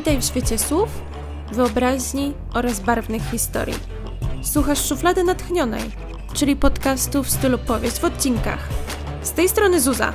Witaj w świecie słów, wyobraźni oraz barwnych historii. Słuchasz Szuflady Natchnionej, czyli podcastu w stylu powieść w odcinkach. Z tej strony Zuza,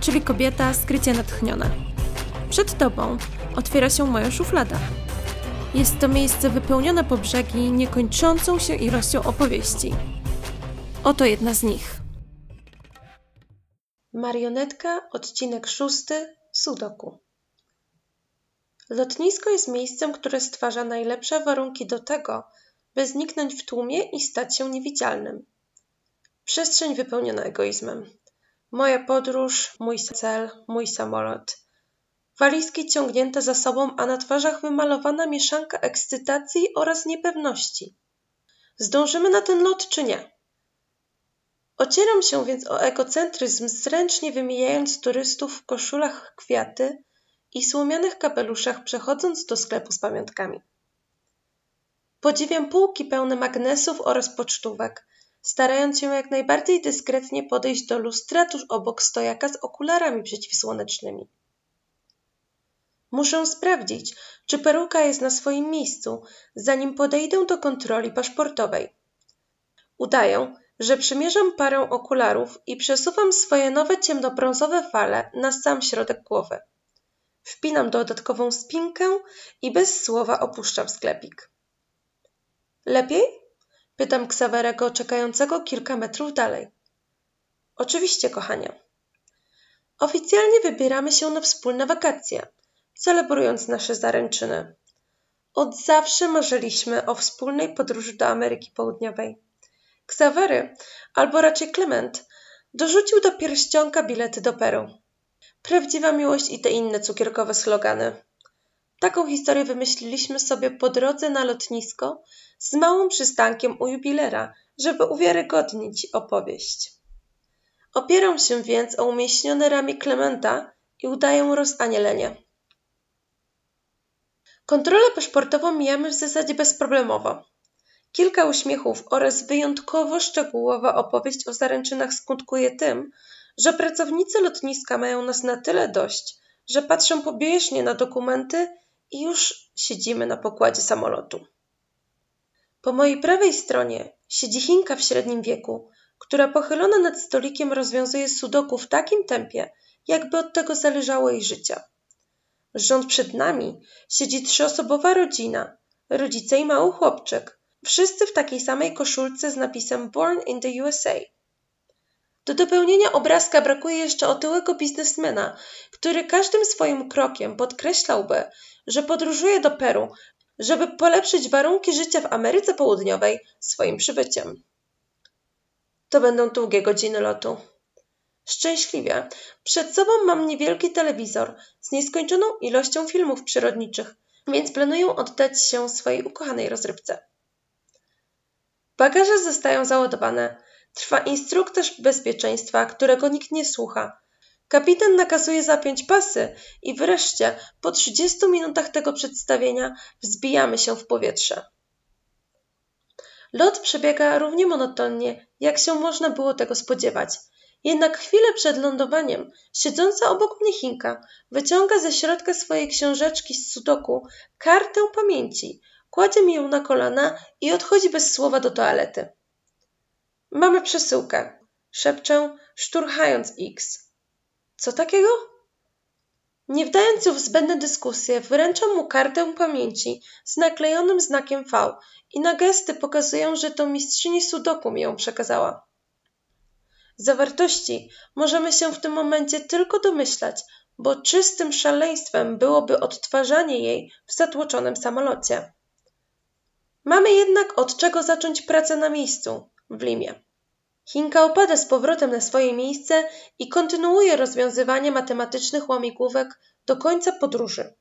czyli kobieta skrycie natchniona. Przed tobą otwiera się moja szuflada. Jest to miejsce wypełnione po brzegi niekończącą się ilością opowieści. Oto jedna z nich. Marionetka, odcinek szósty, Sudoku. Lotnisko jest miejscem, które stwarza najlepsze warunki do tego, by zniknąć w tłumie i stać się niewidzialnym. Przestrzeń wypełniona egoizmem. Moja podróż, mój cel, mój samolot. Walizki ciągnięte za sobą, a na twarzach wymalowana mieszanka ekscytacji oraz niepewności. Zdążymy na ten lot czy nie? Ocieram się więc o egocentryzm, zręcznie wymijając turystów w koszulach kwiaty i słomianych kapeluszach przechodząc do sklepu z pamiątkami. Podziwiam półki pełne magnesów oraz pocztówek, starając się jak najbardziej dyskretnie podejść do lustra tuż obok stojaka z okularami przeciwsłonecznymi. Muszę sprawdzić, czy peruka jest na swoim miejscu, zanim podejdę do kontroli paszportowej. Udaję, że przymierzam parę okularów i przesuwam swoje nowe ciemnobrązowe fale na sam środek głowy. Wpinam dodatkową spinkę i bez słowa opuszczam sklepik. Lepiej? Pytam Ksawerego, czekającego kilka metrów dalej. Oczywiście, kochanie. Oficjalnie wybieramy się na wspólne wakacje, celebrując nasze zaręczyny. Od zawsze marzyliśmy o wspólnej podróży do Ameryki Południowej. Ksawery, albo raczej Klement, dorzucił do pierścionka bilety do Peru. Prawdziwa miłość i te inne cukierkowe slogany. Taką historię wymyśliliśmy sobie po drodze na lotnisko z małym przystankiem u jubilera, żeby uwiarygodnić opowieść. Opieram się więc o umieśnione ramię Klementa i udaję rozanielenie. Kontrolę paszportową mijamy w zasadzie bezproblemowo. Kilka uśmiechów oraz wyjątkowo szczegółowa opowieść o zaręczynach skutkuje tym, że pracownicy lotniska mają nas na tyle dość, że patrzą pobieżnie na dokumenty i już siedzimy na pokładzie samolotu. Po mojej prawej stronie siedzi Chinka w średnim wieku, która pochylona nad stolikiem rozwiązuje sudoku w takim tempie, jakby od tego zależało jej życie. Rząd przed nami siedzi trzyosobowa rodzina, rodzice i mały chłopczyk, wszyscy w takiej samej koszulce z napisem Born in the USA. Do dopełnienia obrazka brakuje jeszcze otyłego biznesmena, który każdym swoim krokiem podkreślałby, że podróżuje do Peru, żeby polepszyć warunki życia w Ameryce Południowej swoim przybyciem. To będą długie godziny lotu. Szczęśliwie, przed sobą mam niewielki telewizor z nieskończoną ilością filmów przyrodniczych, więc planuję oddać się swojej ukochanej rozrywce. Bagaże zostają załadowane, Trwa instruktaż bezpieczeństwa, którego nikt nie słucha. Kapitan nakazuje zapiąć pasy i wreszcie, po 30 minutach tego przedstawienia, wzbijamy się w powietrze. Lot przebiega równie monotonnie, jak się można było tego spodziewać. Jednak chwilę przed lądowaniem, siedząca obok mnie Chinka wyciąga ze środka swojej książeczki z sudoku kartę pamięci, kładzie mi ją na kolana i odchodzi bez słowa do toalety. Mamy przesyłkę. Szepczę, szturchając X. Co takiego? Nie wdając się w zbędne dyskusje, wręczam mu kartę pamięci z naklejonym znakiem V i na gesty pokazuję, że to mistrzyni Sudoku mi ją przekazała. Zawartości możemy się w tym momencie tylko domyślać, bo czystym szaleństwem byłoby odtwarzanie jej w zatłoczonym samolocie. Mamy jednak od czego zacząć pracę na miejscu w Limie. Chinka opada z powrotem na swoje miejsce i kontynuuje rozwiązywanie matematycznych łamigłówek do końca podróży.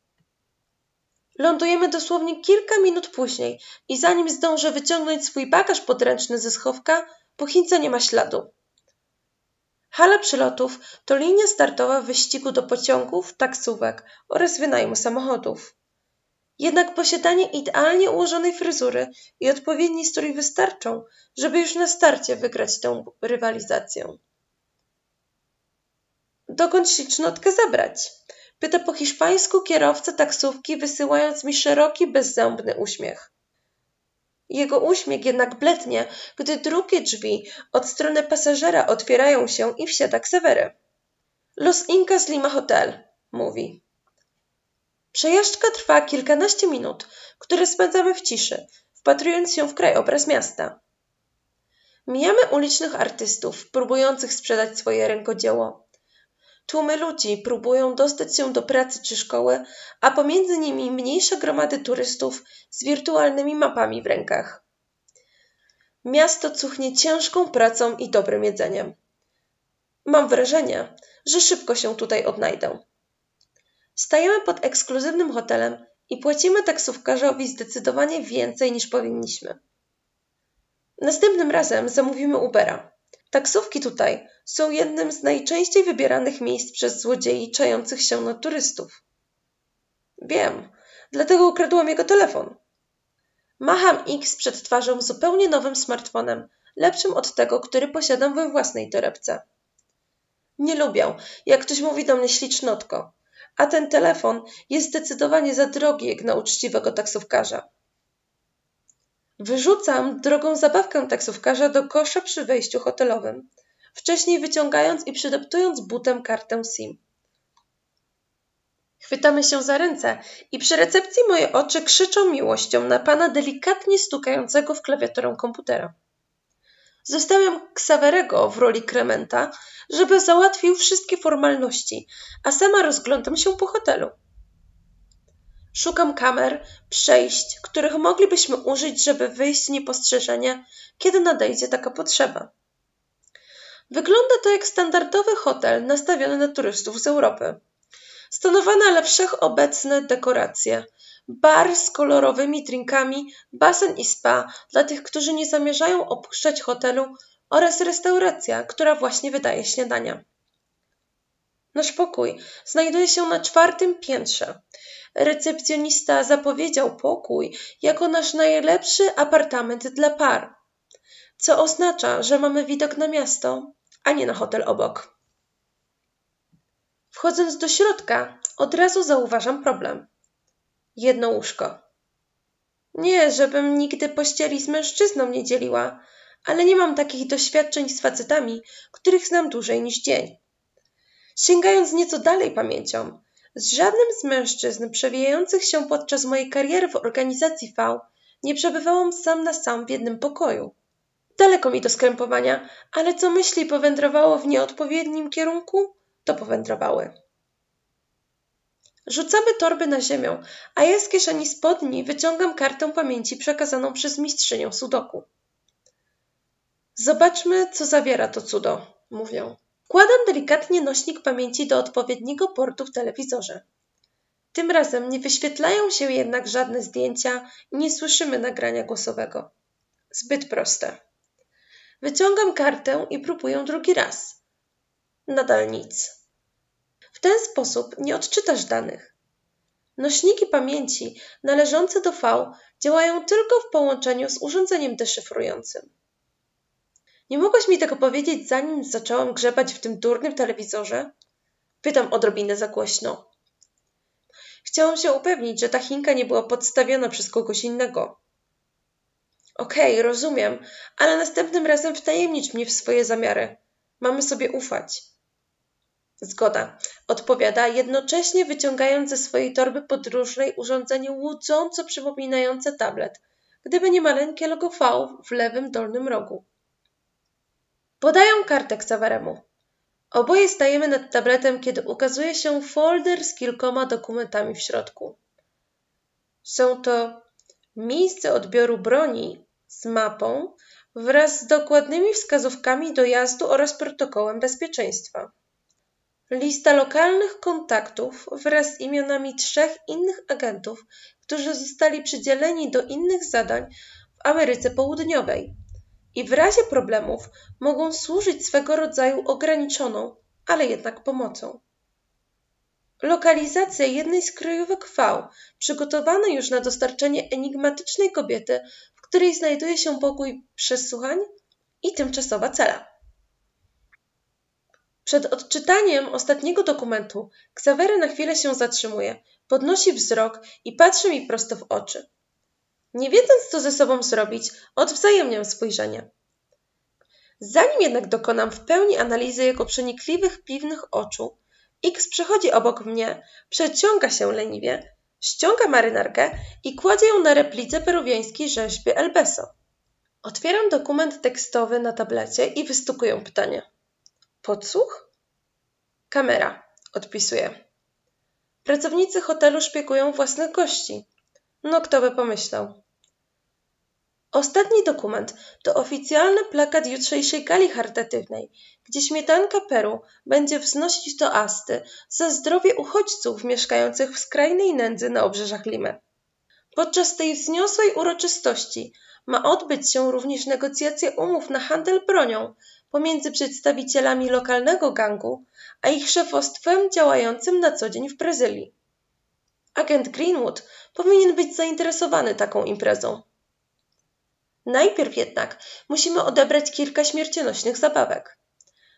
Lądujemy dosłownie kilka minut później i zanim zdążę wyciągnąć swój bagaż podręczny ze schowka, po Chince nie ma śladu. Hala przylotów to linia startowa wyścigu do pociągów, taksówek oraz wynajmu samochodów. Jednak posiadanie idealnie ułożonej fryzury i odpowiedni strój wystarczą, żeby już na starcie wygrać tę rywalizację. Dokąd ślicznotkę zabrać? Pyta po hiszpańsku kierowca taksówki, wysyłając mi szeroki, bezzębny uśmiech. Jego uśmiech jednak blednie, gdy drugie drzwi od strony pasażera otwierają się i wsiada Ksawery. Los Incas Lima Hotel, mówi. Przejażdżka trwa kilkanaście minut, które spędzamy w ciszy, wpatrując się w krajobraz miasta. Mijamy ulicznych artystów, próbujących sprzedać swoje rękodzieło. Tłumy ludzi próbują dostać się do pracy czy szkoły, a pomiędzy nimi mniejsze gromady turystów z wirtualnymi mapami w rękach. Miasto cuchnie ciężką pracą i dobrym jedzeniem. Mam wrażenie, że szybko się tutaj odnajdę. Stajemy pod ekskluzywnym hotelem i płacimy taksówkarzowi zdecydowanie więcej niż powinniśmy. Następnym razem zamówimy Ubera. Taksówki tutaj są jednym z najczęściej wybieranych miejsc przez złodziei czających się na turystów. Wiem, dlatego ukradłam jego telefon. Macham X przed twarzą zupełnie nowym smartfonem, lepszym od tego, który posiadam we własnej torebce. Nie lubię, jak ktoś mówi do mnie ślicznotko, a ten telefon jest zdecydowanie za drogi jak na uczciwego taksówkarza. Wyrzucam drogą zabawkę taksówkarza do kosza przy wejściu hotelowym, wcześniej wyciągając i przydeptując butem kartę SIM. Chwytamy się za ręce i przy recepcji moje oczy krzyczą miłością na pana delikatnie stukającego w klawiaturę komputera. Zostawiam Ksawerego w roli krementa, żeby załatwił wszystkie formalności, a sama rozglądam się po hotelu. Szukam kamer, przejść, których moglibyśmy użyć, żeby wyjść niepostrzeżenie, kiedy nadejdzie taka potrzeba. Wygląda to jak standardowy hotel nastawiony na turystów z Europy. Stonowane ale wszechobecne dekoracje, bar z kolorowymi drinkami, basen i spa dla tych, którzy nie zamierzają opuszczać hotelu oraz restauracja, która właśnie wydaje śniadania. Nasz pokój znajduje się na czwartym piętrze. Recepcjonista zapowiedział pokój jako nasz najlepszy apartament dla par, co oznacza, że mamy widok na miasto, a nie na hotel obok. Wchodząc do środka, od razu zauważam problem. Jedno łóżko. Nie, żebym nigdy pościeli z mężczyzną nie dzieliła, ale nie mam takich doświadczeń z facetami, których znam dłużej niż dzień. Sięgając nieco dalej pamięcią, z żadnym z mężczyzn przewijających się podczas mojej kariery w organizacji V nie przebywałam sam na sam w jednym pokoju. Daleko mi do skrępowania, ale co myśli powędrowało w nieodpowiednim kierunku, to powędrowały. Rzucamy torby na ziemię, a ja z kieszeni spodni wyciągam kartę pamięci przekazaną przez mistrzynię Sudoku. Zobaczmy, co zawiera to cudo, mówią. Wkładam delikatnie nośnik pamięci do odpowiedniego portu w telewizorze. Tym razem nie wyświetlają się jednak żadne zdjęcia i nie słyszymy nagrania głosowego. Zbyt proste. Wyciągam kartę i próbuję drugi raz. Nadal nic. Ten sposób nie odczytasz danych. Nośniki pamięci należące do V działają tylko w połączeniu z urządzeniem deszyfrującym. Nie mogłaś mi tego powiedzieć, zanim zaczęłam grzebać w tym durnym telewizorze? Pytam odrobinę za głośno. Chciałam się upewnić, że ta chinka nie była podstawiona przez kogoś innego. Okej, okay, rozumiem, ale następnym razem wtajemnicz mnie w swoje zamiary. Mamy sobie ufać. Zgoda, odpowiada, jednocześnie wyciągając ze swojej torby podróżnej urządzenie łudząco przypominające tablet, gdyby nie maleńkie logo V w lewym dolnym rogu. Podają kartę Xaveremu. Oboje stajemy nad tabletem, kiedy ukazuje się folder z kilkoma dokumentami w środku. Są to miejsce odbioru broni z mapą wraz z dokładnymi wskazówkami dojazdu oraz protokołem bezpieczeństwa. Lista lokalnych kontaktów wraz z imionami trzech innych agentów, którzy zostali przydzieleni do innych zadań w Ameryce Południowej i w razie problemów mogą służyć swego rodzaju ograniczoną, ale jednak pomocą. Lokalizacja jednej z kryjówek V, przygotowana już na dostarczenie enigmatycznej kobiety, w której znajduje się pokój przesłuchań i tymczasowa cela. Przed odczytaniem ostatniego dokumentu Ksawery na chwilę się zatrzymuje, podnosi wzrok i patrzy mi prosto w oczy. Nie wiedząc, co ze sobą zrobić, odwzajemniam spojrzenie. Zanim jednak dokonam w pełni analizy jego przenikliwych, piwnych oczu, X przechodzi obok mnie, przeciąga się leniwie, ściąga marynarkę i kładzie ją na replice peruwiańskiej rzeźby Elbeso. Otwieram dokument tekstowy na tablecie i wystukuję pytanie. Podsłuch? Kamera, odpisuję. Pracownicy hotelu szpiekują własnych gości. No kto by pomyślał. Ostatni dokument to oficjalny plakat jutrzejszej gali charytatywnej, gdzie śmietanka Peru będzie wznosić do Asty za zdrowie uchodźców mieszkających w skrajnej nędzy na obrzeżach Limy. Podczas tej wzniosłej uroczystości ma odbyć się również negocjacja umów na handel bronią pomiędzy przedstawicielami lokalnego gangu a ich szefostwem działającym na co dzień w Brazylii. Agent Greenwood powinien być zainteresowany taką imprezą. Najpierw jednak musimy odebrać kilka śmiercionośnych zabawek.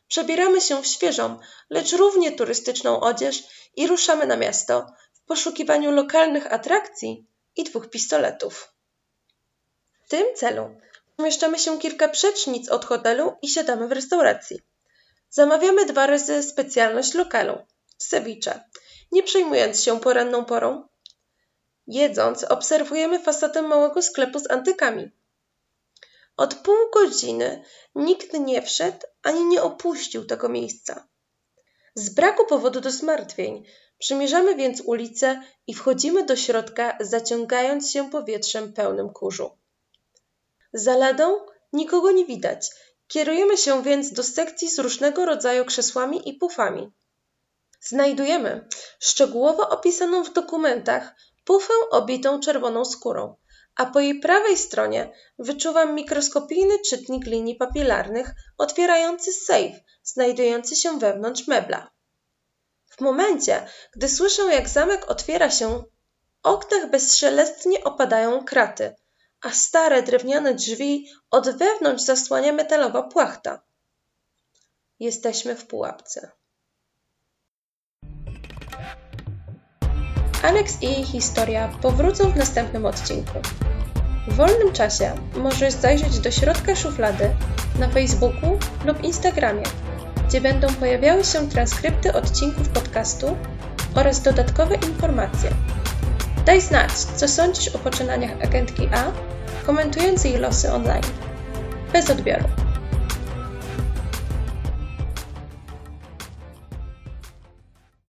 Przebieramy się w świeżą, lecz równie turystyczną odzież i ruszamy na miasto w poszukiwaniu lokalnych atrakcji i dwóch pistoletów. W tym celu umieszczamy się kilka przecznic od hotelu i siadamy w restauracji. Zamawiamy dwa razy specjalność lokalu ceviche, nie przejmując się poranną porą. Jedząc, obserwujemy fasadę małego sklepu z antykami. Od pół godziny nikt nie wszedł ani nie opuścił tego miejsca. Z braku powodu do zmartwień przymierzamy więc ulicę i wchodzimy do środka, zaciągając się powietrzem pełnym kurzu. Za ladą nikogo nie widać. Kierujemy się więc do sekcji z różnego rodzaju krzesłami i pufami. Znajdujemy szczegółowo opisaną w dokumentach pufę obitą czerwoną skórą, a po jej prawej stronie wyczuwam mikroskopijny czytnik linii papilarnych otwierający sejf znajdujący się wewnątrz mebla. W momencie, gdy słyszę, jak zamek otwiera się, oknach bezszelestnie opadają kraty, a stare drewniane drzwi od wewnątrz zasłania metalowa płachta. Jesteśmy w pułapce. Alex i jej historia powrócą w następnym odcinku. W wolnym czasie możesz zajrzeć do środka szuflady na Facebooku lub Instagramie, gdzie będą pojawiały się transkrypty odcinków podcastu oraz dodatkowe informacje. Daj znać, co sądzisz o poczynaniach agentki A, komentując jej losy online. Bez odbioru.